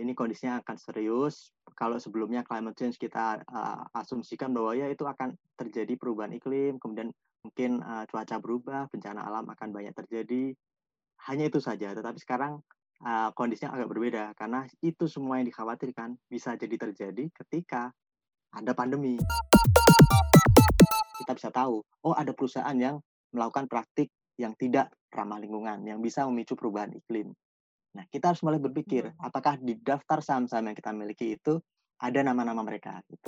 ini kondisinya akan serius. Kalau sebelumnya climate change kita uh, asumsikan bahwa ya itu akan terjadi perubahan iklim, kemudian mungkin uh, cuaca berubah, bencana alam akan banyak terjadi. Hanya itu saja. Tetapi sekarang uh, kondisinya agak berbeda karena itu semua yang dikhawatirkan bisa jadi terjadi ketika ada pandemi. Kita bisa tahu, oh ada perusahaan yang melakukan praktik yang tidak ramah lingkungan, yang bisa memicu perubahan iklim. Nah, kita harus mulai berpikir, apakah di daftar saham-saham yang kita miliki itu ada nama-nama mereka. Gitu.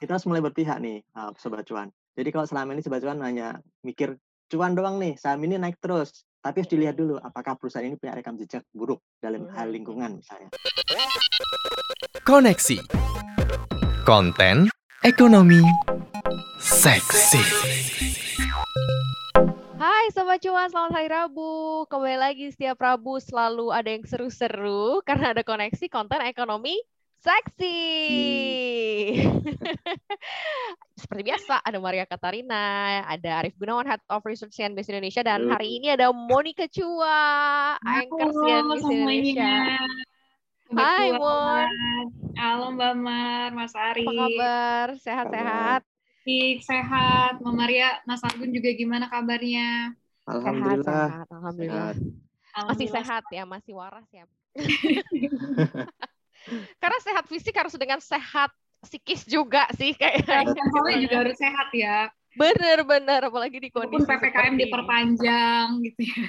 Kita harus mulai berpihak nih, uh, Sobat Cuan. Jadi kalau selama ini Sobat Cuan hanya mikir, cuan doang nih, saham ini naik terus. Tapi harus dilihat dulu, apakah perusahaan ini punya rekam jejak buruk dalam hal lingkungan misalnya. Koneksi. Konten ekonomi seksi. Hai Sobat Cuan, selamat hari Rabu. Kembali lagi setiap Rabu selalu ada yang seru-seru karena ada koneksi konten ekonomi seksi. Hmm. Seperti biasa, ada Maria Katarina, ada Arif Gunawan, Head of Research CNBC Indonesia, dan hari ini ada Monica Chua, Anchor CNBC Indonesia. Hai Mon. Halo Mbak Mar, Mas Ari. Apa kabar? Sehat-sehat? Baik, sehat. Mama Maria, Mas Argun juga gimana kabarnya? Alhamdulillah. Sehat, sehat. Alhamdulillah. Alhamdulillah. Masih sehat ya, masih waras ya. Karena sehat fisik harus dengan sehat psikis juga sih kayaknya. Ya, juga harus sehat ya. Bener bener apalagi di kondisi Walaupun ppkm diperpanjang gitu ya.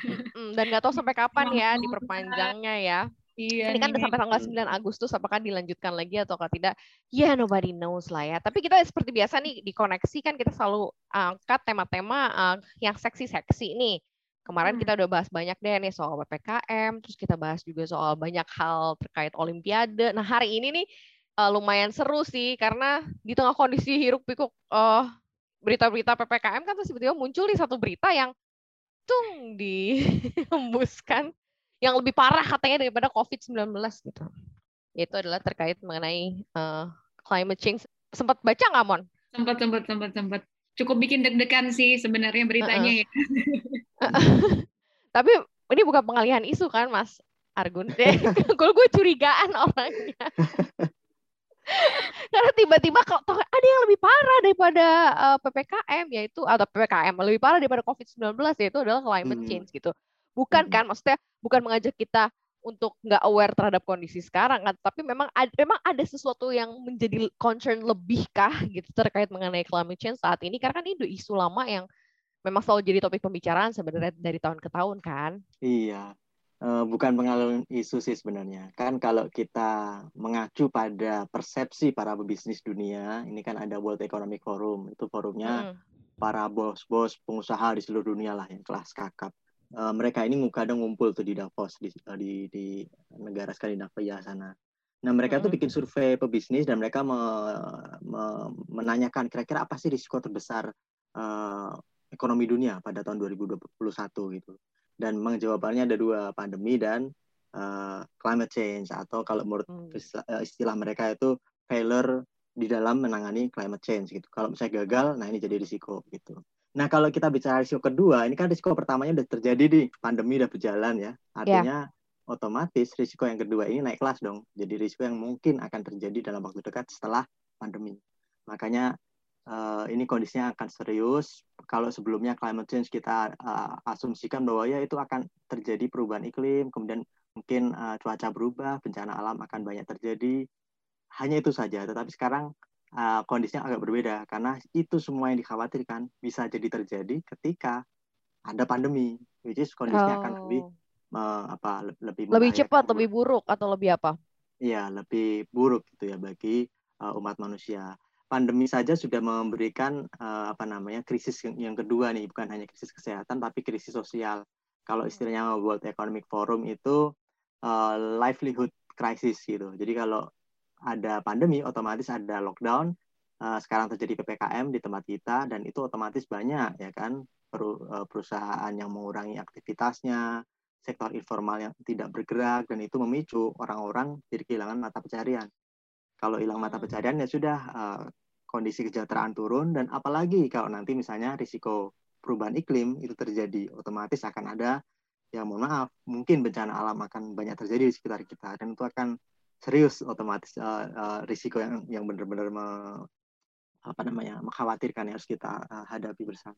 Dan nggak tahu sampai kapan ya diperpanjangnya ya. Iya, ini kan udah sampai tanggal 9 Agustus apakah dilanjutkan lagi atau tidak? Ya yeah, nobody knows lah ya. Tapi kita seperti biasa nih di koneksi kan kita selalu angkat tema-tema uh, yang seksi-seksi nih. Kemarin hmm. kita udah bahas banyak deh nih soal PPKM, terus kita bahas juga soal banyak hal terkait olimpiade. Nah, hari ini nih uh, lumayan seru sih karena di tengah kondisi hiruk-pikuk uh, berita-berita PPKM kan terus tiba-tiba muncul nih satu berita yang tung dihembuskan yang lebih parah katanya daripada COVID-19 gitu. Itu adalah terkait mengenai uh, climate change. Sempat baca nggak, Mon? Sempat, sempat, sempat, sempat. Cukup bikin deg-degan sih sebenarnya beritanya uh -uh. ya. Tapi ini bukan pengalihan isu kan, Mas Argun? Kalau gue curigaan orangnya. Karena tiba-tiba kalau ada yang lebih parah daripada uh, eh, PPKM yaitu atau PPKM lebih parah daripada COVID-19 yaitu adalah climate hmm. change gitu. Bukan kan maksudnya bukan mengajak kita untuk nggak aware terhadap kondisi sekarang kan, tapi memang ada, memang ada sesuatu yang menjadi concern lebih kah gitu terkait mengenai climate change saat ini karena kan ini isu lama yang memang selalu jadi topik pembicaraan sebenarnya dari tahun ke tahun kan. Iya. bukan pengalaman isu sih sebenarnya. Kan kalau kita mengacu pada persepsi para pebisnis dunia, ini kan ada World Economic Forum, itu forumnya hmm. para bos-bos pengusaha di seluruh dunia lah yang kelas kakap uh, mereka ini kadang ngumpul tuh di Davos di di, di negara Skandinavia sana. Nah mereka tuh bikin survei pebisnis dan mereka me, me, menanyakan kira-kira apa sih risiko terbesar uh, ekonomi dunia pada tahun 2021 gitu. Dan menjawabannya ada dua pandemi dan uh, climate change atau kalau menurut hmm. istilah mereka itu failure di dalam menangani climate change gitu. Kalau misalnya gagal, nah ini jadi risiko gitu. Nah, kalau kita bicara risiko kedua, ini kan risiko pertamanya udah terjadi di pandemi udah berjalan ya. Artinya yeah. otomatis risiko yang kedua ini naik kelas dong. Jadi risiko yang mungkin akan terjadi dalam waktu dekat setelah pandemi. Makanya uh, ini kondisinya akan serius. Kalau sebelumnya climate change kita uh, asumsikan bahwa ya itu akan terjadi perubahan iklim, kemudian mungkin uh, cuaca berubah, bencana alam akan banyak terjadi. Hanya itu saja. Tetapi sekarang uh, kondisinya agak berbeda karena itu semua yang dikhawatirkan bisa jadi terjadi ketika ada pandemi, which is kondisinya oh. akan lebih uh, apa lebih lebih cepat, lebih buruk atau lebih apa? Iya, lebih buruk gitu ya bagi uh, umat manusia. Pandemi saja sudah memberikan uh, apa namanya krisis yang, yang kedua nih, bukan hanya krisis kesehatan tapi krisis sosial. Kalau hmm. istilahnya World Economic Forum itu uh, livelihood crisis gitu. Jadi kalau ada pandemi, otomatis ada lockdown. Uh, sekarang terjadi ppkm di tempat kita dan itu otomatis banyak ya kan eh, perusahaan yang mengurangi aktivitasnya, sektor informal yang tidak bergerak dan itu memicu orang-orang jadi kehilangan mata pencarian. Kalau hilang mata hmm. pencarian ya sudah uh, kondisi kesejahteraan turun dan apalagi kalau nanti misalnya risiko perubahan iklim itu terjadi, otomatis akan ada ya mohon maaf mungkin bencana alam akan banyak terjadi di sekitar kita dan itu akan serius otomatis uh, uh, risiko yang yang benar-benar me, apa namanya mengkhawatirkan yang harus kita uh, hadapi bersama.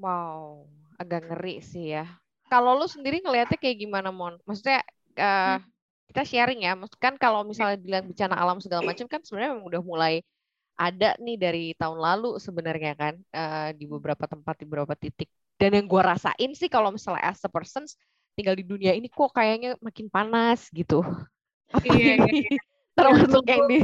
Wow, agak ngeri sih ya. Kalau lu sendiri ngelihatnya kayak gimana, Mon? Maksudnya uh, kita sharing ya. Kan kalau misalnya bilang bencana alam segala macam kan sebenarnya udah mulai ada nih dari tahun lalu sebenarnya kan uh, di beberapa tempat di beberapa titik. Dan yang gue rasain sih kalau misalnya as a person tinggal di dunia ini kok kayaknya makin panas gitu. Apa iya, ini? Iya. Termasuk yang di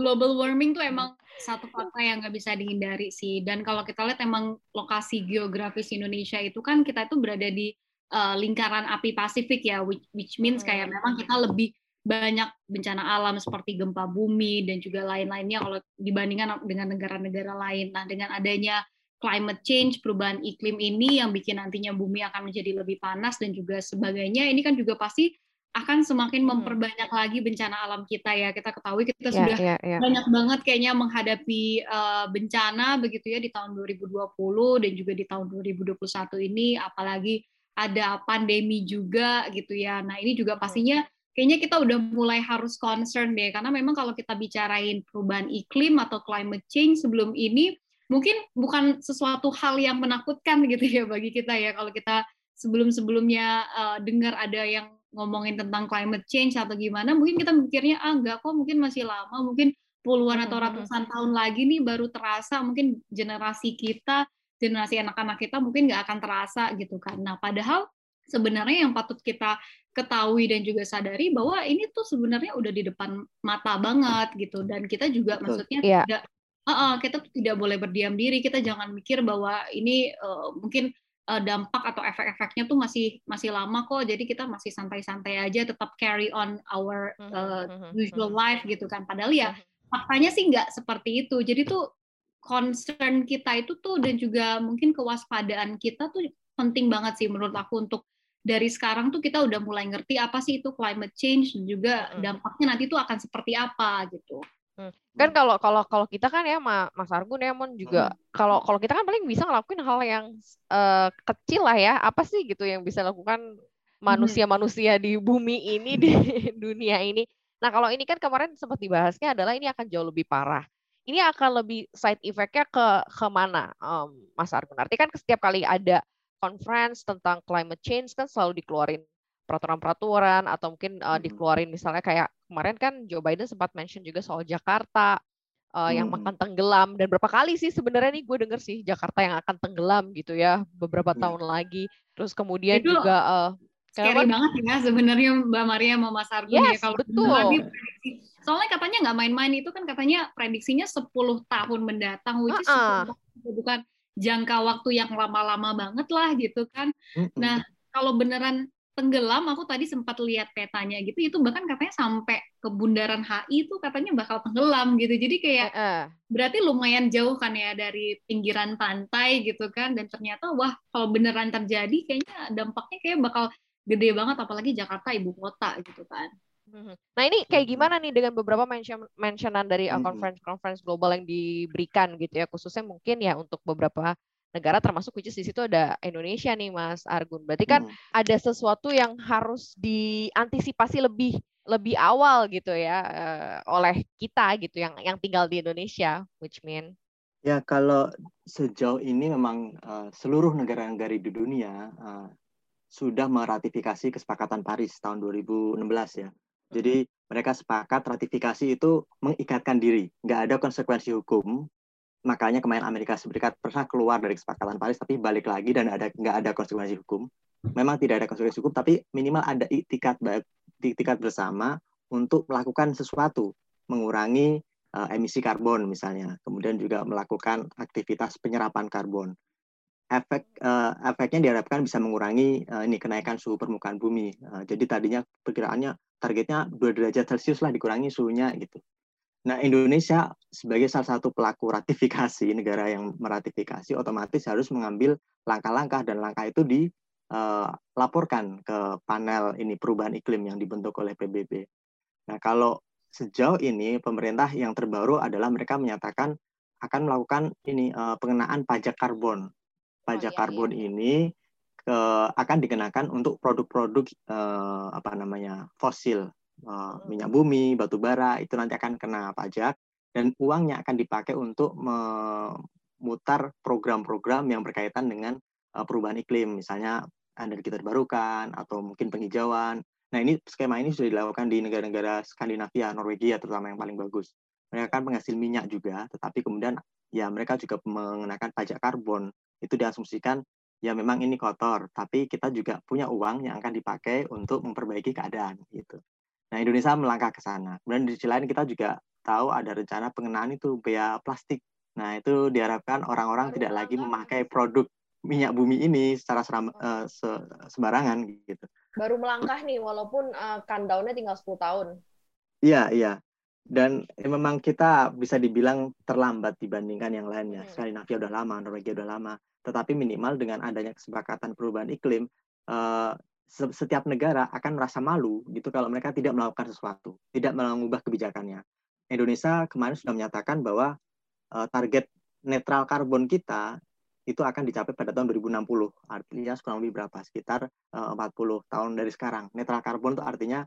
global warming tuh emang satu fakta yang nggak bisa dihindari sih. Dan kalau kita lihat emang lokasi geografis Indonesia itu kan kita itu berada di uh, lingkaran api Pasifik ya, which, which means kayak hmm. memang kita lebih banyak bencana alam seperti gempa bumi dan juga lain-lainnya kalau dibandingkan dengan negara-negara lain. Nah, dengan adanya climate change, perubahan iklim ini yang bikin nantinya bumi akan menjadi lebih panas dan juga sebagainya, ini kan juga pasti akan semakin hmm. memperbanyak lagi bencana alam kita ya. Kita ketahui kita yeah, sudah yeah, yeah. banyak banget kayaknya menghadapi uh, bencana begitu ya di tahun 2020 dan juga di tahun 2021 ini apalagi ada pandemi juga gitu ya. Nah, ini juga pastinya kayaknya kita udah mulai harus concern deh karena memang kalau kita bicarain perubahan iklim atau climate change sebelum ini mungkin bukan sesuatu hal yang menakutkan gitu ya bagi kita ya kalau kita sebelum-sebelumnya uh, dengar ada yang ngomongin tentang climate change atau gimana, mungkin kita mikirnya ah enggak kok mungkin masih lama, mungkin puluhan atau ratusan tahun lagi nih baru terasa, mungkin generasi kita, generasi anak-anak kita mungkin nggak akan terasa gitu kan. Nah, padahal sebenarnya yang patut kita ketahui dan juga sadari bahwa ini tuh sebenarnya udah di depan mata banget gitu dan kita juga Betul. maksudnya yeah. tidak uh, uh, kita tidak boleh berdiam diri kita jangan mikir bahwa ini uh, mungkin dampak atau efek-efeknya tuh masih masih lama kok. Jadi kita masih santai-santai aja tetap carry on our uh, usual life gitu kan. Padahal ya faktanya sih nggak seperti itu. Jadi tuh concern kita itu tuh dan juga mungkin kewaspadaan kita tuh penting banget sih menurut aku untuk dari sekarang tuh kita udah mulai ngerti apa sih itu climate change dan juga dampaknya nanti tuh akan seperti apa gitu. Hmm. Kan kalau kalau kalau kita kan ya Mas Argun ya Mon juga hmm. kalau kalau kita kan paling bisa ngelakuin hal yang uh, kecil lah ya. Apa sih gitu yang bisa lakukan manusia-manusia di bumi ini di dunia ini. Nah, kalau ini kan kemarin sempat dibahasnya adalah ini akan jauh lebih parah. Ini akan lebih side effect-nya ke ke mana, um, Mas Argun? Artinya kan setiap kali ada conference tentang climate change kan selalu dikeluarin peraturan-peraturan atau mungkin uh, dikeluarin misalnya kayak kemarin kan Joe Biden sempat mention juga soal Jakarta uh, hmm. yang makan tenggelam dan berapa kali sih sebenarnya nih gue denger sih Jakarta yang akan tenggelam gitu ya beberapa hmm. tahun lagi terus kemudian Itu juga uh, scary kenapa? banget ya sebenarnya Mbak Maria sama Mas Argun ya, yes, ya kalau betul. soalnya katanya nggak main-main itu kan katanya prediksinya 10 tahun mendatang which is uh -uh. bukan jangka waktu yang lama-lama banget lah gitu kan nah kalau beneran tenggelam aku tadi sempat lihat petanya gitu itu bahkan katanya sampai ke bundaran HI itu katanya bakal tenggelam gitu jadi kayak uh. berarti lumayan jauh kan ya dari pinggiran pantai gitu kan dan ternyata wah kalau beneran terjadi kayaknya dampaknya kayak bakal gede banget apalagi Jakarta ibu kota gitu kan mhm. Nah ini kayak gimana nih dengan beberapa mention mentionan dari uh, conference conference global yang diberikan gitu ya khususnya mungkin ya untuk beberapa negara termasuk which is di situ ada Indonesia nih Mas Argun. Berarti kan hmm. ada sesuatu yang harus diantisipasi lebih lebih awal gitu ya uh, oleh kita gitu yang yang tinggal di Indonesia which mean Ya kalau sejauh ini memang uh, seluruh negara-negara di dunia uh, sudah meratifikasi kesepakatan Paris tahun 2016 ya. Jadi mereka sepakat ratifikasi itu mengikatkan diri, nggak ada konsekuensi hukum makanya kemarin Amerika Serikat pernah keluar dari kesepakatan Paris tapi balik lagi dan ada nggak ada konsekuensi hukum. Memang tidak ada konsekuensi hukum tapi minimal ada itikat itikat bersama untuk melakukan sesuatu mengurangi uh, emisi karbon misalnya. Kemudian juga melakukan aktivitas penyerapan karbon. Efek uh, efeknya diharapkan bisa mengurangi uh, ini kenaikan suhu permukaan bumi. Uh, jadi tadinya perkiraannya targetnya 2 derajat celcius lah dikurangi suhunya gitu Nah, Indonesia sebagai salah satu pelaku ratifikasi negara yang meratifikasi otomatis harus mengambil langkah-langkah dan langkah itu dilaporkan eh, ke panel ini perubahan iklim yang dibentuk oleh PBB. Nah, kalau sejauh ini pemerintah yang terbaru adalah mereka menyatakan akan melakukan ini uh, pengenaan pajak karbon. Pajak oh, iya, karbon iya. ini ke, akan dikenakan untuk produk-produk uh, apa namanya fosil uh, minyak bumi, batu bara itu nanti akan kena pajak dan uangnya akan dipakai untuk memutar program-program yang berkaitan dengan uh, perubahan iklim, misalnya energi terbarukan atau mungkin penghijauan. Nah ini skema ini sudah dilakukan di negara-negara Skandinavia, Norwegia terutama yang paling bagus. Mereka kan penghasil minyak juga, tetapi kemudian ya mereka juga mengenakan pajak karbon. Itu diasumsikan ya memang ini kotor, tapi kita juga punya uang yang akan dipakai untuk memperbaiki keadaan gitu. Nah, Indonesia melangkah ke sana. Kemudian di sisi lain kita juga tahu ada rencana pengenaan itu bea plastik. Nah, itu diharapkan orang-orang tidak lagi memakai produk minyak bumi ini secara seram, uh, se sembarangan gitu. Baru melangkah nih walaupun uh, tinggal 10 tahun. Iya, iya. Dan eh, memang kita bisa dibilang terlambat dibandingkan yang lainnya. Hmm. Skandinavia udah lama, Norwegia udah lama tetapi minimal dengan adanya kesepakatan perubahan iklim uh, setiap negara akan merasa malu gitu kalau mereka tidak melakukan sesuatu, tidak mengubah kebijakannya. Indonesia kemarin sudah menyatakan bahwa uh, target netral karbon kita itu akan dicapai pada tahun 2060. Artinya kurang lebih berapa? Sekitar uh, 40 tahun dari sekarang. Netral karbon itu artinya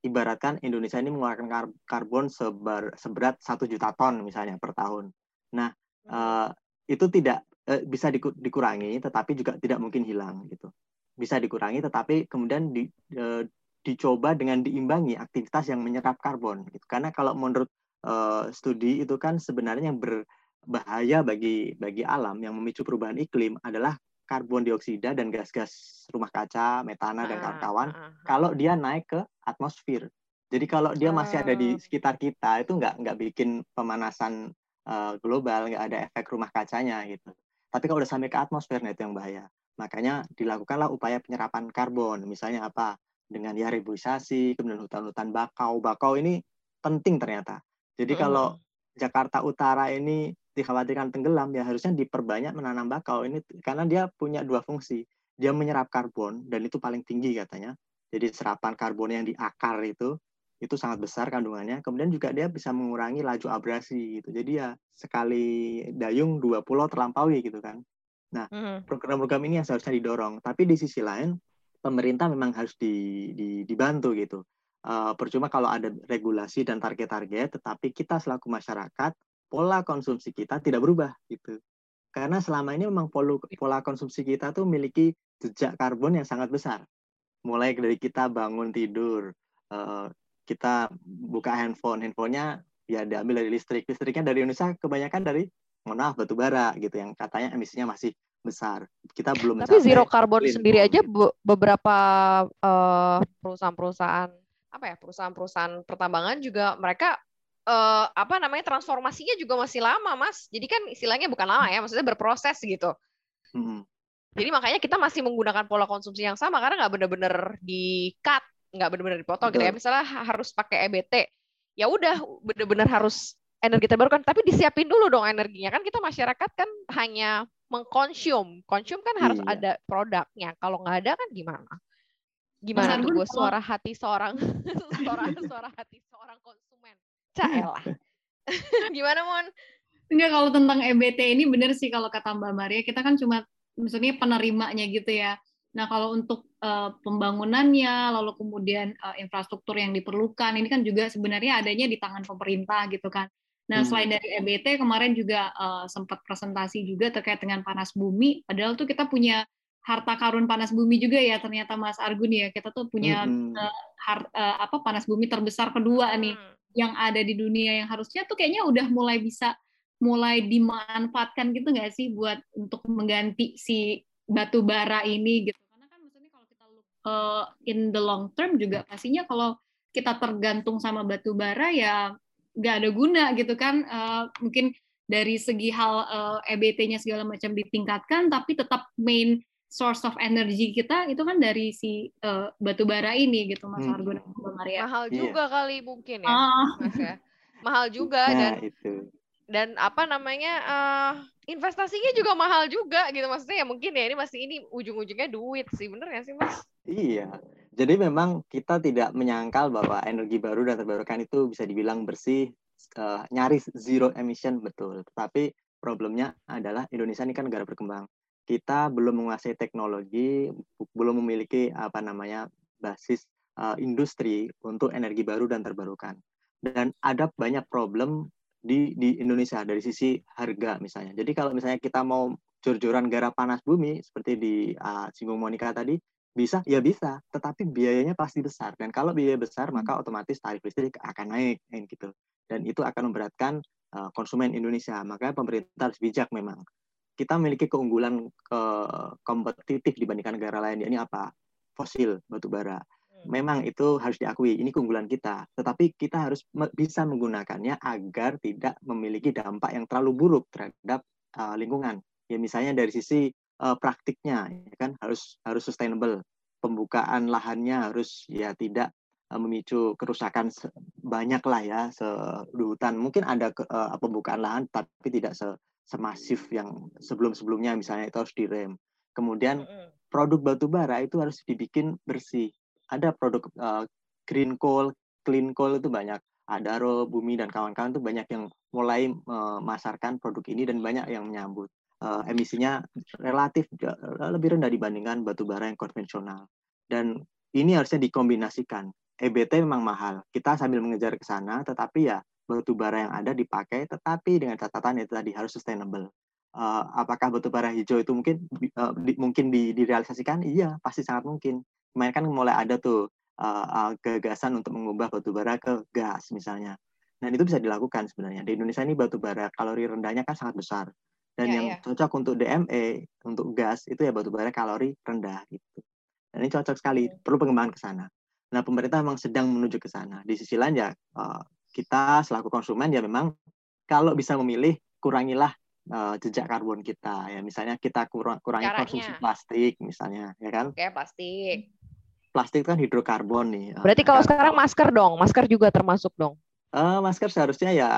ibaratkan Indonesia ini mengeluarkan karbon sebar, seberat satu juta ton misalnya per tahun. Nah, uh, itu tidak eh, bisa dikurangi tetapi juga tidak mungkin hilang gitu bisa dikurangi tetapi kemudian di, eh, dicoba dengan diimbangi aktivitas yang menyerap karbon gitu karena kalau menurut eh, studi itu kan sebenarnya yang berbahaya bagi bagi alam yang memicu perubahan iklim adalah karbon dioksida dan gas-gas rumah kaca, metana dan ah, kawan-kawan uh, uh, uh. kalau dia naik ke atmosfer. Jadi kalau dia masih ada di oh. sekitar kita itu nggak nggak bikin pemanasan uh, global, nggak ada efek rumah kacanya gitu. Tapi kalau udah sampai ke atmosfer, nah itu yang bahaya. Makanya dilakukanlah upaya penyerapan karbon. Misalnya apa? Dengan ya reboisasi, kemudian hutan-hutan bakau. Bakau ini penting ternyata. Jadi kalau Jakarta Utara ini dikhawatirkan tenggelam, ya harusnya diperbanyak menanam bakau ini karena dia punya dua fungsi. Dia menyerap karbon dan itu paling tinggi katanya. Jadi serapan karbon yang di akar itu itu sangat besar kandungannya. Kemudian juga dia bisa mengurangi laju abrasi gitu. Jadi ya sekali dayung dua pulau terlampaui gitu kan. Nah, mm-hmm. program-program ini yang seharusnya didorong. Tapi di sisi lain pemerintah memang harus di, di, dibantu gitu. Uh, percuma kalau ada regulasi dan target-target, tetapi kita selaku masyarakat pola konsumsi kita tidak berubah gitu. Karena selama ini memang pola, pola konsumsi kita tuh memiliki jejak karbon yang sangat besar. Mulai dari kita bangun tidur, uh, kita buka handphone, handphonenya ya diambil dari listrik. Listriknya dari Indonesia kebanyakan dari mohon maaf batu bara gitu yang katanya emisinya masih besar. Kita belum Tapi zero carbon sendiri aja beberapa uh, perusahaan-perusahaan apa ya perusahaan-perusahaan pertambangan juga mereka uh, apa namanya transformasinya juga masih lama mas. Jadi kan istilahnya bukan lama ya, maksudnya berproses gitu. Hmm. Jadi makanya kita masih menggunakan pola konsumsi yang sama karena nggak benar-benar di cut nggak benar-benar dipotong gitu ya misalnya harus pakai EBT ya udah benar-benar harus energi terbarukan tapi disiapin dulu dong energinya. Kan kita masyarakat kan hanya mengkonsum konsum kan harus iya. ada produknya. Kalau nggak ada kan gimana? Gimana tuh gue suara hati seorang suara suara hati seorang konsumen? Caelah gimana mon? Enggak kalau tentang EBT ini benar sih kalau kata Mbak Maria kita kan cuma maksudnya penerimanya gitu ya. Nah, kalau untuk uh, pembangunannya, lalu kemudian uh, infrastruktur yang diperlukan, ini kan juga sebenarnya adanya di tangan pemerintah gitu kan. Nah, hmm. selain dari EBT, kemarin juga uh, sempat presentasi juga terkait dengan panas bumi. Padahal tuh kita punya harta karun panas bumi juga ya ternyata Mas Argun ya. Kita tuh punya hmm. uh, har, uh, apa panas bumi terbesar kedua nih hmm. yang ada di dunia yang harusnya tuh kayaknya udah mulai bisa mulai dimanfaatkan gitu nggak sih buat untuk mengganti si batu bara ini gitu uh, in the long term juga pastinya kalau kita tergantung sama batu bara ya nggak ada guna gitu kan uh, mungkin dari segi hal uh, eh, EBT-nya segala macam ditingkatkan tapi tetap main source of energy kita itu kan dari si uh, batu bara ini gitu Mas hmm. Argun Maria. Mahal iya. juga yeah. kali mungkin ya, ah. Mas ya. Mahal juga nah, dan itu. dan apa namanya uh, investasinya juga mahal juga gitu maksudnya ya mungkin ya ini masih ini ujung-ujungnya duit sih bener nggak sih Mas? Iya, jadi memang kita tidak menyangkal bahwa energi baru dan terbarukan itu bisa dibilang bersih, uh, nyaris zero emission betul. Tetapi problemnya adalah Indonesia ini kan negara berkembang. kita belum menguasai teknologi, belum memiliki apa namanya basis uh, industri untuk energi baru dan terbarukan. Dan ada banyak problem di di Indonesia dari sisi harga misalnya. Jadi kalau misalnya kita mau jor-joran garap panas bumi seperti di uh, singgung Monica tadi, bisa ya bisa, tetapi biayanya pasti besar. Dan kalau biaya besar maka otomatis tarif listrik akan naik gitu. Dan itu akan memberatkan uh, konsumen Indonesia. Makanya pemerintah harus bijak memang. Kita memiliki keunggulan ke kompetitif dibandingkan negara lain. Ini apa? Fosil, batu bara memang itu harus diakui ini keunggulan kita tetapi kita harus bisa menggunakannya agar tidak memiliki dampak yang terlalu buruk terhadap uh, lingkungan ya misalnya dari sisi uh, praktiknya ya kan? Harus harus sustainable. Pembukaan lahannya harus ya tidak uh, memicu kerusakan banyak lah ya sedutan mungkin ada ke, uh, pembukaan lahan tapi tidak se semasif yang sebelum-sebelumnya misalnya itu harus direm. Kemudian produk batu bara itu harus dibikin bersih. Ada produk uh, green coal, clean coal itu banyak. Adaro, Bumi dan kawan-kawan itu banyak yang mulai memasarkan produk ini dan banyak yang menyambut. Uh, emisinya relatif lebih rendah dibandingkan batu bara yang konvensional. Dan ini harusnya dikombinasikan. EBT memang mahal. Kita sambil mengejar ke sana, tetapi ya batu bara yang ada dipakai, tetapi dengan catatan itu tadi harus sustainable. Uh, apakah batu bara hijau itu mungkin uh, di, mungkin di, direalisasikan? Iya, pasti sangat mungkin kemarin kan mulai ada tuh uh, uh, gagasan untuk mengubah batu bara ke gas misalnya. Dan itu bisa dilakukan sebenarnya. Di Indonesia ini batu bara kalori rendahnya kan sangat besar. Dan yeah, yang yeah. cocok untuk DME, untuk gas, itu ya batu bara kalori rendah gitu. Dan ini cocok sekali, iya. perlu pengembangan ke sana. Nah, pemerintah memang sedang menuju ke sana. Di sisi lain ya, uh, kita selaku konsumen ya memang kalau bisa memilih, kurangilah uh, jejak karbon kita ya misalnya kita kurang kurangi Caranya. konsumsi plastik misalnya ya kan oke plastik plastik kan hidrokarbon nih. Berarti kalau sekarang masker dong, masker juga termasuk dong. Uh, masker seharusnya ya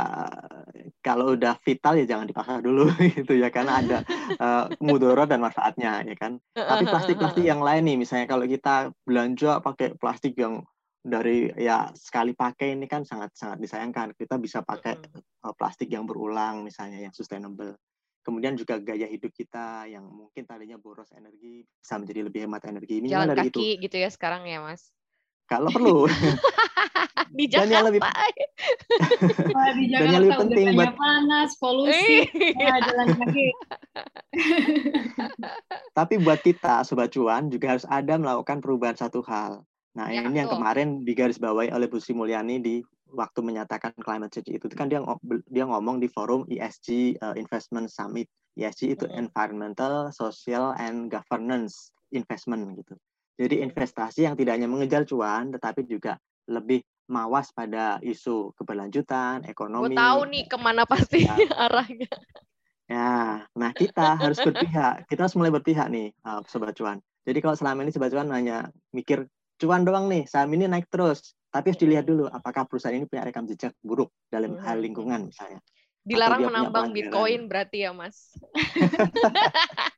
kalau udah vital ya jangan dipaksa dulu gitu ya karena ada uh, mudorot dan manfaatnya ya kan. Tapi plastik-plastik yang lain nih misalnya kalau kita belanja pakai plastik yang dari ya sekali pakai ini kan sangat sangat disayangkan. Kita bisa pakai uh, plastik yang berulang misalnya yang sustainable. Kemudian juga gaya hidup kita yang mungkin tadinya boros energi bisa menjadi lebih hemat energi. Ini Jalan dari kaki itu. gitu ya sekarang ya Mas? Kalau perlu. di Jakarta. Dan yang lebih, oh, di Jakarta dan yang lebih penting buat panas, polusi, ya, jalan kaki. Tapi buat kita sobat cuan juga harus ada melakukan perubahan satu hal. Nah, ya, ini tuh. yang kemarin digarisbawahi oleh Bu Sri Mulyani di waktu menyatakan climate change itu kan dia dia ngomong di forum ESG uh, Investment Summit. ESG itu Environmental, Social, and Governance Investment gitu. Jadi investasi yang tidak hanya mengejar cuan, tetapi juga lebih mawas pada isu keberlanjutan, ekonomi. Gue tahu nih ke mana pasti ya. arahnya. Ya, nah kita harus berpihak. Kita harus mulai berpihak nih, uh, sobat cuan. Jadi kalau selama ini sobat cuan hanya mikir cuan doang nih, saham ini naik terus, tapi harus dilihat dulu apakah perusahaan ini punya rekam jejak buruk dalam hal lingkungan misalnya. Dilarang menambang Bitcoin berarti ya, Mas.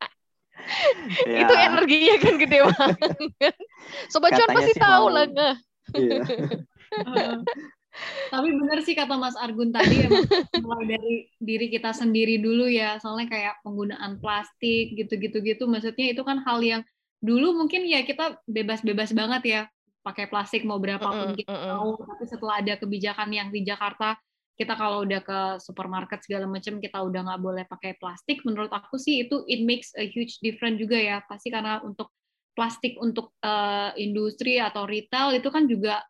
ya. Itu energinya kan gede banget. Sobat cuan pasti tahu lah nggak. Iya. Tapi benar sih kata Mas Argun tadi mulai dari diri kita sendiri dulu ya. Soalnya kayak penggunaan plastik gitu-gitu gitu. Maksudnya itu kan hal yang dulu mungkin ya kita bebas-bebas banget ya pakai plastik mau berapapun mm -hmm. kita mau tapi setelah ada kebijakan yang di Jakarta kita kalau udah ke supermarket segala macam kita udah nggak boleh pakai plastik. Menurut aku sih itu it makes a huge difference juga ya. Pasti karena untuk plastik untuk uh, industri atau retail itu kan juga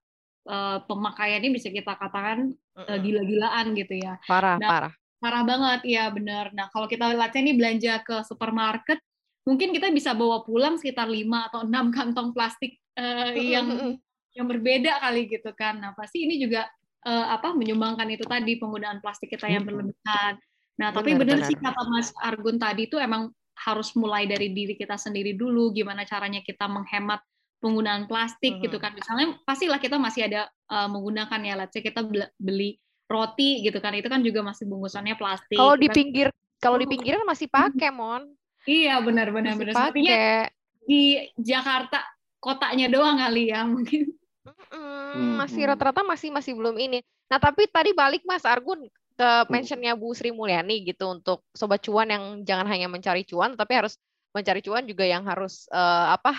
uh, pemakaiannya bisa kita katakan uh, gila-gilaan gitu ya. Parah nah, parah. parah banget. Ya benar nah kalau kita lihatnya ini belanja ke supermarket mungkin kita bisa bawa pulang sekitar lima atau enam kantong plastik uh, yang yang berbeda kali gitu kan. Nah pasti ini juga uh, apa menyumbangkan itu tadi penggunaan plastik kita yang berlebihan. Nah tapi benar sih kata Mas Argun tadi itu emang harus mulai dari diri kita sendiri dulu. Gimana caranya kita menghemat penggunaan plastik hmm. gitu kan. Misalnya pastilah kita masih ada uh, menggunakan ya, let's say kita beli roti gitu kan, itu kan juga masih bungkusannya plastik. Kalau di pinggir kalau di pinggiran masih pakai, Mon. Iya, benar benar benar. Artinya di Jakarta kotanya doang kali ya mungkin. Hmm, masih rata-rata masih masih belum ini. Nah tapi tadi balik Mas Argun ke mentionnya Bu Sri Mulyani gitu untuk sobat cuan yang jangan hanya mencari cuan tapi harus mencari cuan juga yang harus uh, apa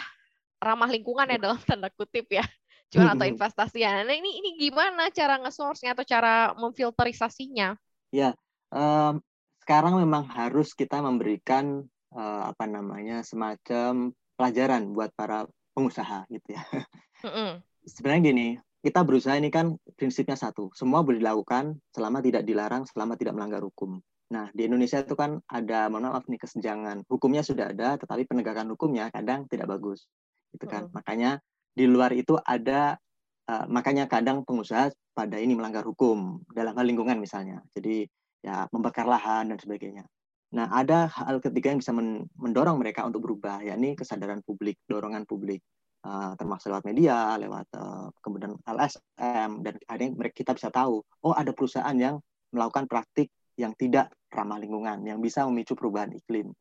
ramah lingkungan ya dalam tanda kutip ya cuan atau investasi ya. Nah ini ini gimana cara nge-source-nya atau cara memfilterisasinya? Ya, um, sekarang memang harus kita memberikan uh, apa namanya semacam pelajaran buat para pengusaha gitu ya. Mm -hmm. Sebenarnya gini, kita berusaha ini kan prinsipnya satu, semua boleh dilakukan selama tidak dilarang, selama tidak melanggar hukum. Nah, di Indonesia itu kan ada, mohon maaf nih, kesenjangan. Hukumnya sudah ada, tetapi penegakan hukumnya kadang tidak bagus. Gitu kan. Hmm. Makanya di luar itu ada, uh, makanya kadang pengusaha pada ini melanggar hukum, dalam hal lingkungan misalnya. Jadi ya membakar lahan dan sebagainya. Nah, ada hal ketiga yang bisa mendorong mereka untuk berubah, yakni kesadaran publik, dorongan publik. Uh, termasuk lewat media, lewat uh, kemudian LSM dan ada yang mereka kita bisa tahu, oh ada perusahaan yang melakukan praktik yang tidak ramah lingkungan, yang bisa memicu perubahan iklim.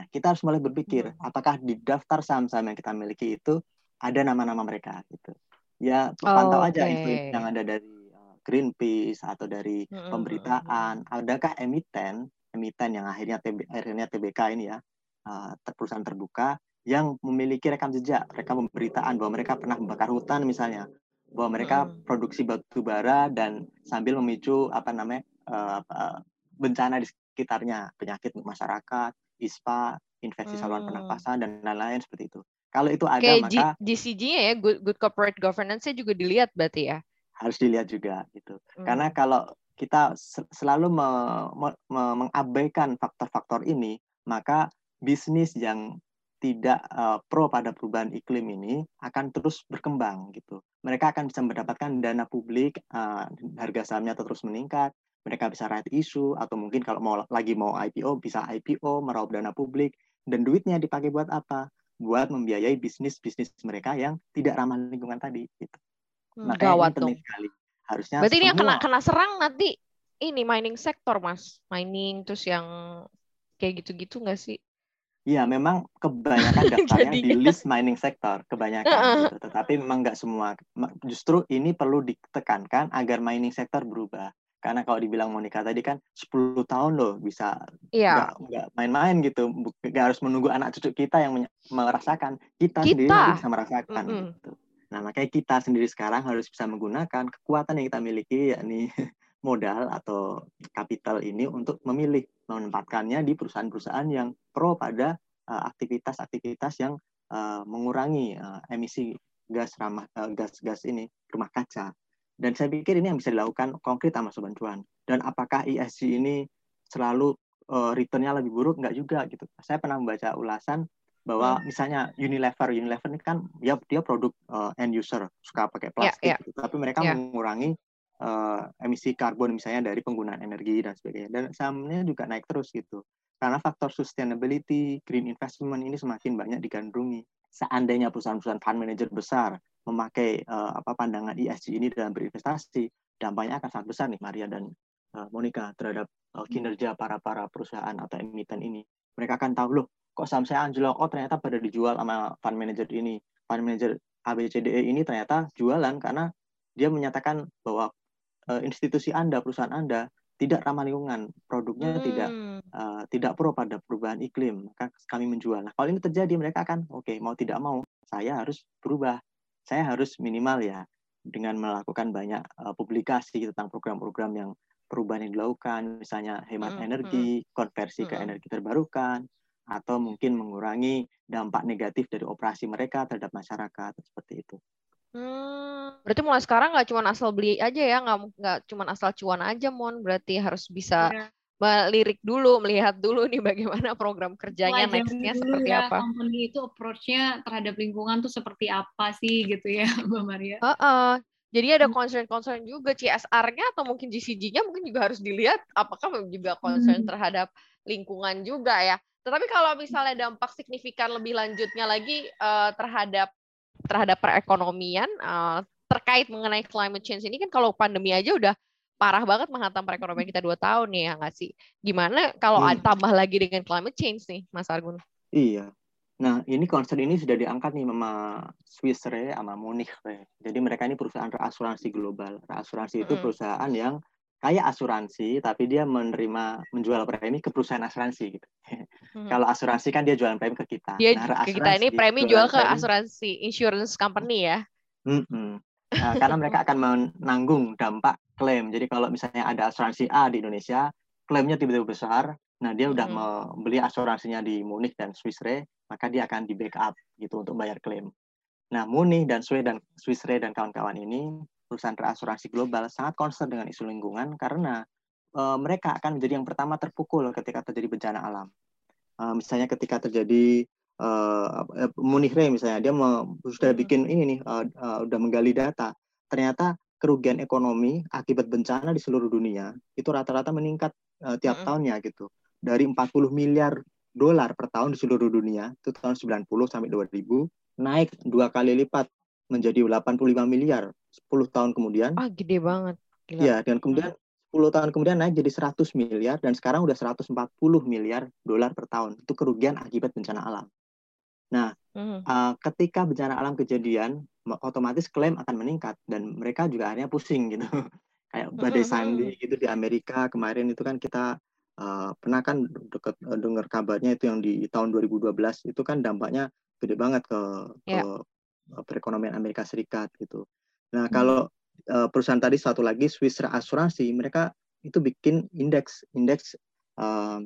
Nah, kita harus mulai berpikir, hmm. apakah di daftar saham-saham yang kita miliki itu ada nama-nama mereka gitu. Ya, pantau oh, aja itu yang ada dari eh, Greenpeace atau dari hmm. pemberitaan, adakah emiten emiten yang akhirnya TB, akhirnya TBK ini ya, uh, perusahaan terbuka yang memiliki rekam jejak, rekam pemberitaan bahwa mereka pernah membakar hutan misalnya, bahwa mereka hmm. produksi batu bara dan sambil memicu apa namanya uh, uh, bencana di sekitarnya, penyakit masyarakat, ISPA, infeksi hmm. saluran pernapasan dan lain-lain seperti itu. Kalau itu ada Kayak maka GCG-nya ya good, good corporate governance-nya juga dilihat berarti ya. Harus dilihat juga gitu. Hmm. Karena kalau kita selalu me, me, me, mengabaikan faktor-faktor ini, maka bisnis yang tidak uh, pro pada perubahan iklim ini akan terus berkembang gitu. Mereka akan bisa mendapatkan dana publik, uh, harga sahamnya terus meningkat, mereka bisa right issue atau mungkin kalau mau lagi mau IPO bisa IPO meraup dana publik dan duitnya dipakai buat apa? Buat membiayai bisnis-bisnis mereka yang tidak ramah lingkungan tadi gitu. Hmm, Makanya ini penting dong. sekali. Harusnya Berarti semua... ini yang kena kena serang nanti ini mining sektor, Mas. Mining terus yang kayak gitu-gitu nggak sih? Iya, memang kebanyakan daftarnya di list mining sektor, kebanyakan. gitu. Tetapi memang nggak semua. Justru ini perlu ditekankan agar mining sektor berubah. Karena kalau dibilang Monica tadi kan 10 tahun loh bisa iya. nggak main-main gitu. Nggak harus menunggu anak cucu kita yang merasakan. Kita, kita. sendiri bisa merasakan. Mm -hmm. gitu. Nah, makanya kita sendiri sekarang harus bisa menggunakan kekuatan yang kita miliki, yakni modal atau kapital ini untuk memilih menempatkannya di perusahaan-perusahaan yang pro pada uh, aktivitas-aktivitas uh, yang uh, mengurangi uh, emisi gas ramah uh, gas-gas ini rumah kaca. Dan saya pikir ini yang bisa dilakukan konkret sama Sobat Cuan. Dan apakah ESG ini selalu uh, returnnya lebih buruk? Enggak juga gitu. Saya pernah membaca ulasan bahwa hmm. misalnya Unilever, Unilever ini kan dia dia produk uh, end user suka pakai ya, plastik, yeah, yeah. Gitu. tapi mereka yeah. mengurangi uh, emisi karbon misalnya dari penggunaan energi dan sebagainya. Dan sahamnya juga naik terus gitu. Karena faktor sustainability, green investment ini semakin banyak digandrungi. Seandainya perusahaan-perusahaan fund manager besar memakai uh, apa pandangan ESG ini dalam berinvestasi, dampaknya akan sangat besar nih Maria dan uh, Monica terhadap uh, kinerja para para perusahaan atau emiten ini. Mereka akan tahu loh, kok saham saya anjlok, oh ternyata pada dijual sama fund manager ini. Fund manager ABCDE ini ternyata jualan karena dia menyatakan bahwa uh, institusi Anda, perusahaan Anda tidak ramah lingkungan, produknya hmm. tidak uh, tidak pro pada perubahan iklim, maka kami menjual. Nah, kalau ini terjadi, mereka akan oke okay, mau tidak mau, saya harus berubah, saya harus minimal ya dengan melakukan banyak uh, publikasi tentang program-program yang perubahan yang dilakukan, misalnya hemat hmm. energi, hmm. konversi hmm. ke energi terbarukan, atau mungkin mengurangi dampak negatif dari operasi mereka terhadap masyarakat seperti itu. Hmm, berarti mulai sekarang nggak cuma asal beli aja ya, nggak nggak cuma asal cuan aja, Mon. Berarti harus bisa ya. melirik dulu, melihat dulu nih bagaimana program kerjanya nextnya seperti ya, apa. Company itu approach-nya terhadap lingkungan tuh seperti apa sih gitu ya, Mbak Maria? Uh -uh. Jadi ada hmm. concern-concern juga CSR-nya atau mungkin GCG-nya mungkin juga harus dilihat apakah juga concern hmm. terhadap lingkungan juga ya. Tetapi kalau misalnya dampak signifikan lebih lanjutnya lagi uh, terhadap terhadap perekonomian uh, terkait mengenai climate change ini kan kalau pandemi aja udah parah banget menghantam perekonomian kita dua tahun nih ya nggak sih? Gimana kalau hmm. tambah lagi dengan climate change nih, Mas Argun? Iya. Nah, ini concern ini sudah diangkat nih sama Swiss Re sama Munich Re. Jadi mereka ini perusahaan reasuransi global. Reasuransi itu hmm. perusahaan yang kayak asuransi tapi dia menerima menjual premi ke perusahaan asuransi gitu. Hmm. Kalau asuransi kan dia jualan premi ke kita. Dia nah, ke kita ini premi jual ke premi. asuransi insurance company ya. Mm -hmm. Nah, karena mereka akan menanggung dampak klaim. Jadi kalau misalnya ada asuransi A di Indonesia, klaimnya tiba-tiba besar, nah dia udah hmm. membeli asuransinya di Munich dan Swiss Re, maka dia akan di backup gitu untuk bayar klaim. Nah, Munich dan Swiss dan Swiss Re dan kawan-kawan ini perusahaan reasuransi global sangat concern dengan isu lingkungan karena uh, mereka akan menjadi yang pertama terpukul ketika terjadi bencana alam. Uh, misalnya ketika terjadi uh, Munich Re misalnya dia sudah bikin ini nih uh, uh, udah menggali data. Ternyata kerugian ekonomi akibat bencana di seluruh dunia itu rata-rata meningkat uh, tiap tahunnya gitu. Dari 40 miliar dolar per tahun di seluruh dunia itu tahun 90 sampai 2000 naik dua kali lipat menjadi 85 miliar 10 tahun kemudian. Ah, gede banget. Gila. Ya, dan kemudian hmm. 10 tahun kemudian naik jadi 100 miliar dan sekarang udah 140 miliar dolar per tahun. Itu kerugian akibat bencana alam. Nah, hmm. uh, ketika bencana alam kejadian, otomatis klaim akan meningkat dan mereka juga akhirnya pusing gitu. Kayak badai hmm. Sandy gitu di Amerika kemarin itu kan kita uh, pernah kan deket, uh, dengar kabarnya itu yang di tahun 2012 itu kan dampaknya gede banget ke, yeah. ke ya. perekonomian Amerika Serikat gitu. Nah, hmm. kalau uh, perusahaan tadi satu lagi Swiss Asuransi, mereka itu bikin indeks indeks uh,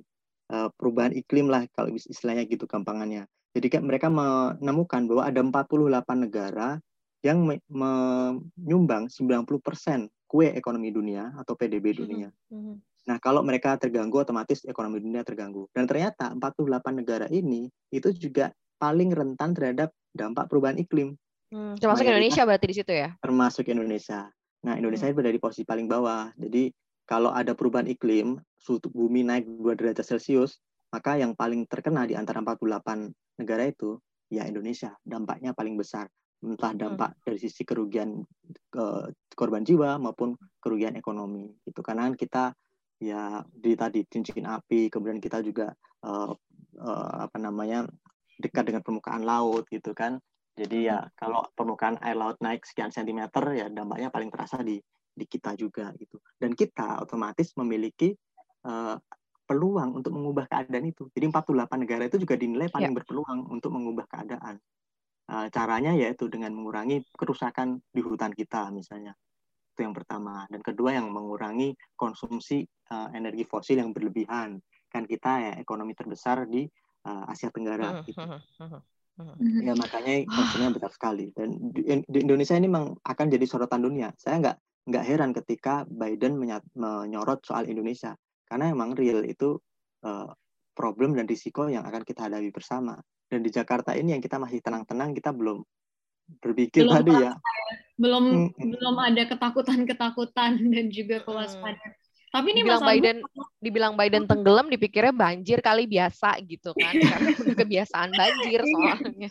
uh, perubahan iklim lah kalau istilahnya gitu gampangannya. Jadi kan mereka menemukan bahwa ada 48 negara yang menyumbang 90% kue ekonomi dunia atau PDB hmm, dunia. Hmm. Nah, kalau mereka terganggu otomatis ekonomi dunia terganggu. Dan ternyata 48 negara ini itu juga paling rentan terhadap dampak perubahan iklim. Hmm, termasuk Mayoritas, Indonesia berarti di situ ya? Termasuk Indonesia. Nah, Indonesia hmm. berada di posisi paling bawah. Jadi kalau ada perubahan iklim, suhu bumi naik 2 derajat Celcius, maka yang paling terkena di antara 48 negara itu ya Indonesia. Dampaknya paling besar. Entah hmm. dampak hmm. dari sisi kerugian ke korban jiwa maupun kerugian ekonomi. Itu karena kan kita ya di tadi cincin api, kemudian kita juga uh, uh, apa namanya dekat dengan permukaan laut gitu kan. Jadi ya kalau permukaan air laut naik sekian sentimeter ya dampaknya paling terasa di di kita juga gitu. Dan kita otomatis memiliki uh, peluang untuk mengubah keadaan itu. Jadi 48 negara itu juga dinilai paling ya. berpeluang untuk mengubah keadaan. Uh, caranya yaitu dengan mengurangi kerusakan di hutan kita misalnya. Itu yang pertama. Dan kedua yang mengurangi konsumsi uh, energi fosil yang berlebihan. Kan kita ya ekonomi terbesar di uh, Asia Tenggara hmm, gitu. Hmm, hmm, Mm-hmm. Ya makanya konsumnya besar sekali dan di, di Indonesia ini memang akan jadi sorotan dunia. Saya nggak nggak heran ketika Biden menyat, menyorot soal Indonesia karena emang real itu uh, problem dan risiko yang akan kita hadapi bersama. Dan di Jakarta ini yang kita masih tenang-tenang kita belum berpikir belum tadi ya. Belum hmm. belum ada ketakutan-ketakutan dan juga kewaspadaan. Tapi ini dibilang Biden dibilang Biden tenggelam dipikirnya banjir kali biasa gitu kan karena udah kebiasaan banjir iya. soalnya.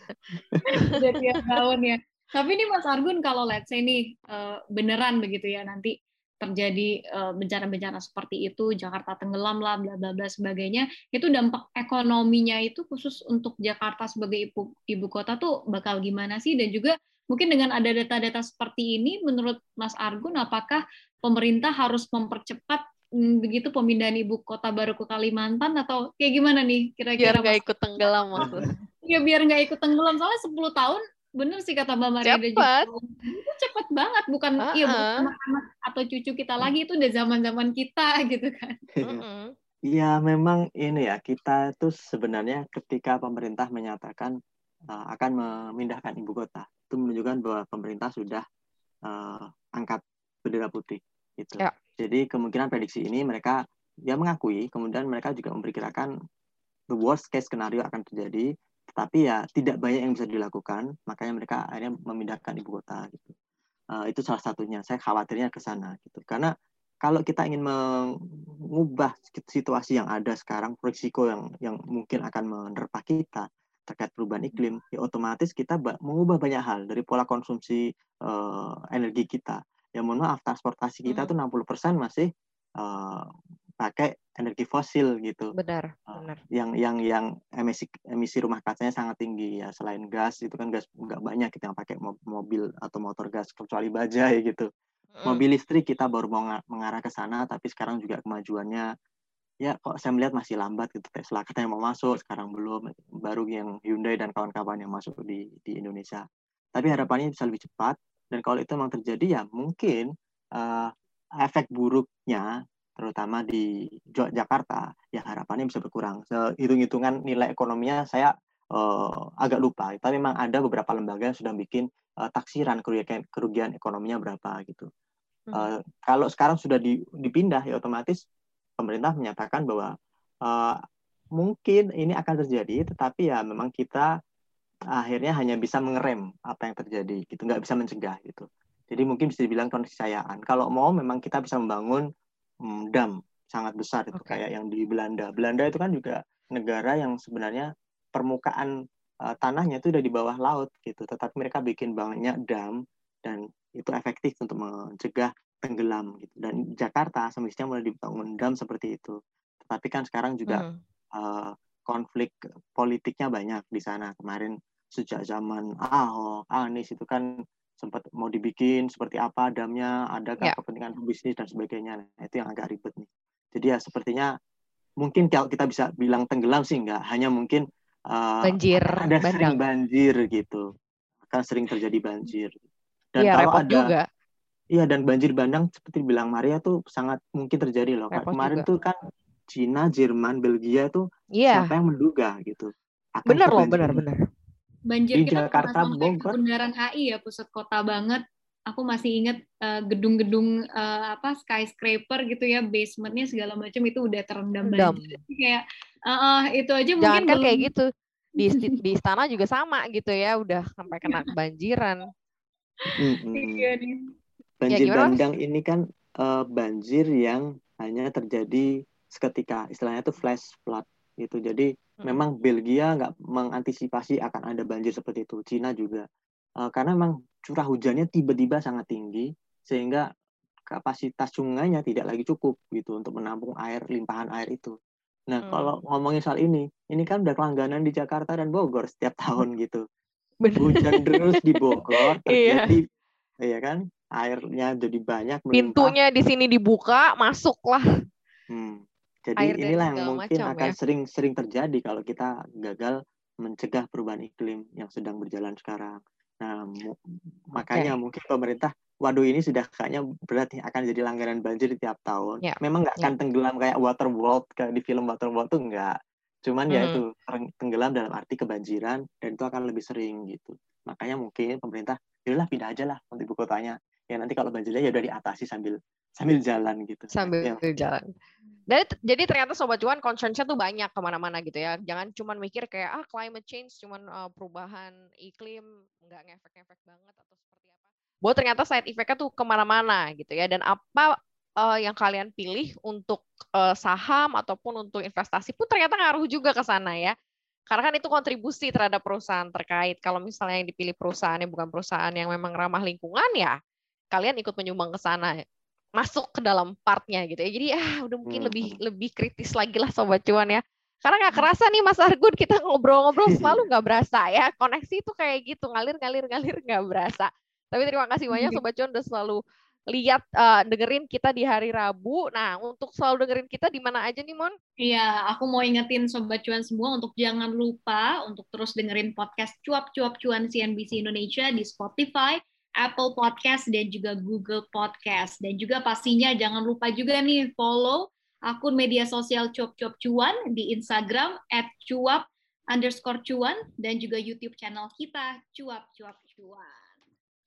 Udah tiap tahun ya. Tapi ini Mas Argun kalau let's say nih uh, beneran begitu ya nanti terjadi uh, bencana-bencana seperti itu, Jakarta tenggelam lah, bla bla bla sebagainya, itu dampak ekonominya itu khusus untuk Jakarta sebagai ibu ibu kota tuh bakal gimana sih? Dan juga mungkin dengan ada data-data seperti ini, menurut Mas Argun, apakah pemerintah harus mempercepat begitu pemindahan ibu kota baru ke Kalimantan atau kayak gimana nih kira-kira? Biar nggak ikut tenggelam maksudnya. Iya biar nggak ikut tenggelam soalnya 10 tahun bener sih kata Mbak Maria cepat. itu cepet banget bukan uh -uh. iya bukan anak atau cucu kita lagi itu udah zaman-zaman kita gitu kan. Iya memang ini ya kita tuh sebenarnya ketika pemerintah menyatakan uh, akan memindahkan ibu kota itu menunjukkan bahwa pemerintah sudah uh, angkat bendera putih gitu. Ya. Jadi kemungkinan prediksi ini mereka ya mengakui, kemudian mereka juga memperkirakan the worst case skenario akan terjadi, tetapi ya tidak banyak yang bisa dilakukan, makanya mereka akhirnya memindahkan ibu kota gitu. Uh, itu salah satunya. Saya khawatirnya ke sana gitu. Karena kalau kita ingin mengubah situasi yang ada sekarang, risiko yang yang mungkin akan menerpa kita terkait perubahan iklim, ya otomatis kita mengubah banyak hal dari pola konsumsi uh, energi kita ya mohon maaf transportasi kita hmm. tuh 60% masih uh, pakai energi fosil gitu. Benar, uh, benar. Yang yang yang emisi emisi rumah kacanya sangat tinggi ya. Selain gas itu kan gas nggak banyak kita yang pakai mobil atau motor gas kecuali bajai gitu. Mobil listrik kita baru mau mengarah ke sana, tapi sekarang juga kemajuannya ya kok saya melihat masih lambat gitu Tesla katanya mau masuk sekarang belum baru yang Hyundai dan kawan-kawan yang masuk di di Indonesia tapi harapannya bisa lebih cepat dan kalau itu memang terjadi ya mungkin uh, efek buruknya terutama di Jakarta ya harapannya bisa berkurang. Hitung-hitungan nilai ekonominya saya uh, agak lupa. Tapi memang ada beberapa lembaga yang sudah bikin uh, taksiran kerugian kerugian ekonominya berapa gitu. Uh, kalau sekarang sudah dipindah ya otomatis pemerintah menyatakan bahwa uh, mungkin ini akan terjadi, tetapi ya memang kita akhirnya hanya bisa mengerem apa yang terjadi, gitu, nggak bisa mencegah gitu. Jadi mungkin bisa dibilang keniscayaan. Kalau mau memang kita bisa membangun um, dam sangat besar itu okay. kayak yang di Belanda. Belanda itu kan juga negara yang sebenarnya permukaan uh, tanahnya itu udah di bawah laut gitu, tetapi mereka bikin banyak dam dan itu efektif untuk mencegah tenggelam gitu dan Jakarta semestinya mulai dibangun dam seperti itu tetapi kan sekarang juga hmm. uh, konflik politiknya banyak di sana kemarin sejak zaman Ahok Anies itu kan sempat mau dibikin seperti apa damnya ada yeah. kepentingan bisnis dan sebagainya nah, itu yang agak ribet nih jadi ya sepertinya mungkin kalau kita bisa bilang tenggelam sih enggak hanya mungkin uh, banjir ada bandang. sering banjir gitu akan sering terjadi banjir dan ya, kalau ada juga Iya dan banjir bandang seperti bilang Maria tuh sangat mungkin terjadi loh. Repot Kemarin juga. tuh kan Cina, Jerman, Belgia tuh yeah. siapa yang menduga gitu. Akan bener loh, benar-benar. Banjir di kita Jakarta, Bogor. Bundaran HI ya pusat kota banget. Aku masih ingat uh, gedung-gedung uh, apa skyscraper gitu ya, basementnya segala macam itu udah terendam banjir. Kayak uh, uh, itu aja Jangan mungkin kan kayak gitu. Di di istana juga sama gitu ya, udah sampai kena banjiran. Iya nih banjir ya, bandang ini kan uh, banjir yang hanya terjadi seketika istilahnya itu flash flood gitu jadi. Memang Belgia nggak mengantisipasi akan ada banjir seperti itu Cina juga uh, karena memang curah hujannya tiba-tiba sangat tinggi sehingga kapasitas sungainya tidak lagi cukup gitu untuk menampung air limpahan air itu nah hmm. kalau ngomongin soal ini ini kan udah kelangganan di Jakarta dan Bogor setiap tahun gitu Bener. hujan terus di Bogor iya. terjadi iya kan airnya jadi banyak melimpah. pintunya di sini dibuka masuklah hmm. Jadi Air inilah yang mungkin macam, akan sering-sering ya? terjadi kalau kita gagal mencegah perubahan iklim yang sedang berjalan sekarang nah makanya okay. mungkin pemerintah waduh ini sudah kayaknya berat nih akan jadi langganan banjir di tiap tahun yeah. memang nggak akan yeah. tenggelam kayak Waterworld kayak di film Waterworld tuh nggak cuman hmm. ya itu tenggelam dalam arti kebanjiran dan itu akan lebih sering gitu makanya mungkin pemerintah yaudahlah pindah aja lah untuk ibu kotanya ya nanti kalau banjirnya ya udah diatasi sambil sambil jalan gitu sambil ya. jalan jadi, jadi ternyata sobat cuan concern-nya tuh banyak ke mana-mana gitu ya. Jangan cuma mikir kayak ah climate change cuman uh, perubahan iklim nggak ngefek-ngefek banget atau seperti apa. Bahwa ternyata side effect-nya tuh ke mana-mana gitu ya. Dan apa uh, yang kalian pilih untuk uh, saham ataupun untuk investasi pun ternyata ngaruh juga ke sana ya. Karena kan itu kontribusi terhadap perusahaan terkait. Kalau misalnya yang dipilih perusahaan yang bukan perusahaan yang memang ramah lingkungan ya kalian ikut menyumbang ke sana masuk ke dalam partnya gitu ya jadi ah udah mungkin hmm. lebih lebih kritis lagi lah sobat cuan ya karena nggak kerasa nih Mas Argun kita ngobrol-ngobrol selalu nggak berasa ya koneksi itu kayak gitu ngalir ngalir ngalir nggak berasa tapi terima kasih banyak sobat cuan udah selalu lihat uh, dengerin kita di hari Rabu. Nah, untuk selalu dengerin kita di mana aja nih, Mon? Iya, aku mau ingetin sobat cuan semua untuk jangan lupa untuk terus dengerin podcast cuap-cuap cuan CNBC Indonesia di Spotify, Apple Podcast dan juga Google Podcast. Dan juga pastinya jangan lupa juga nih follow akun media sosial Cuap Cuap Cuan di Instagram at cuap underscore cuan dan juga YouTube channel kita Cuap Cuap Cuan.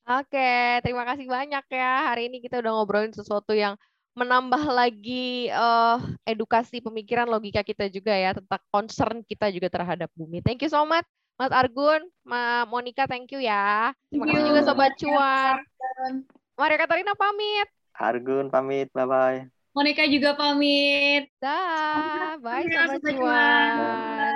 Oke, terima kasih banyak ya. Hari ini kita udah ngobrolin sesuatu yang menambah lagi uh, edukasi pemikiran logika kita juga ya tentang concern kita juga terhadap bumi. Thank you so much. Mas Argun, Ma Monica, thank you ya. Terima kasih juga Sobat Cuan. Maria Katarina pamit. Argun pamit, bye-bye. Monica juga pamit. Dah, bye Sobat Cuan.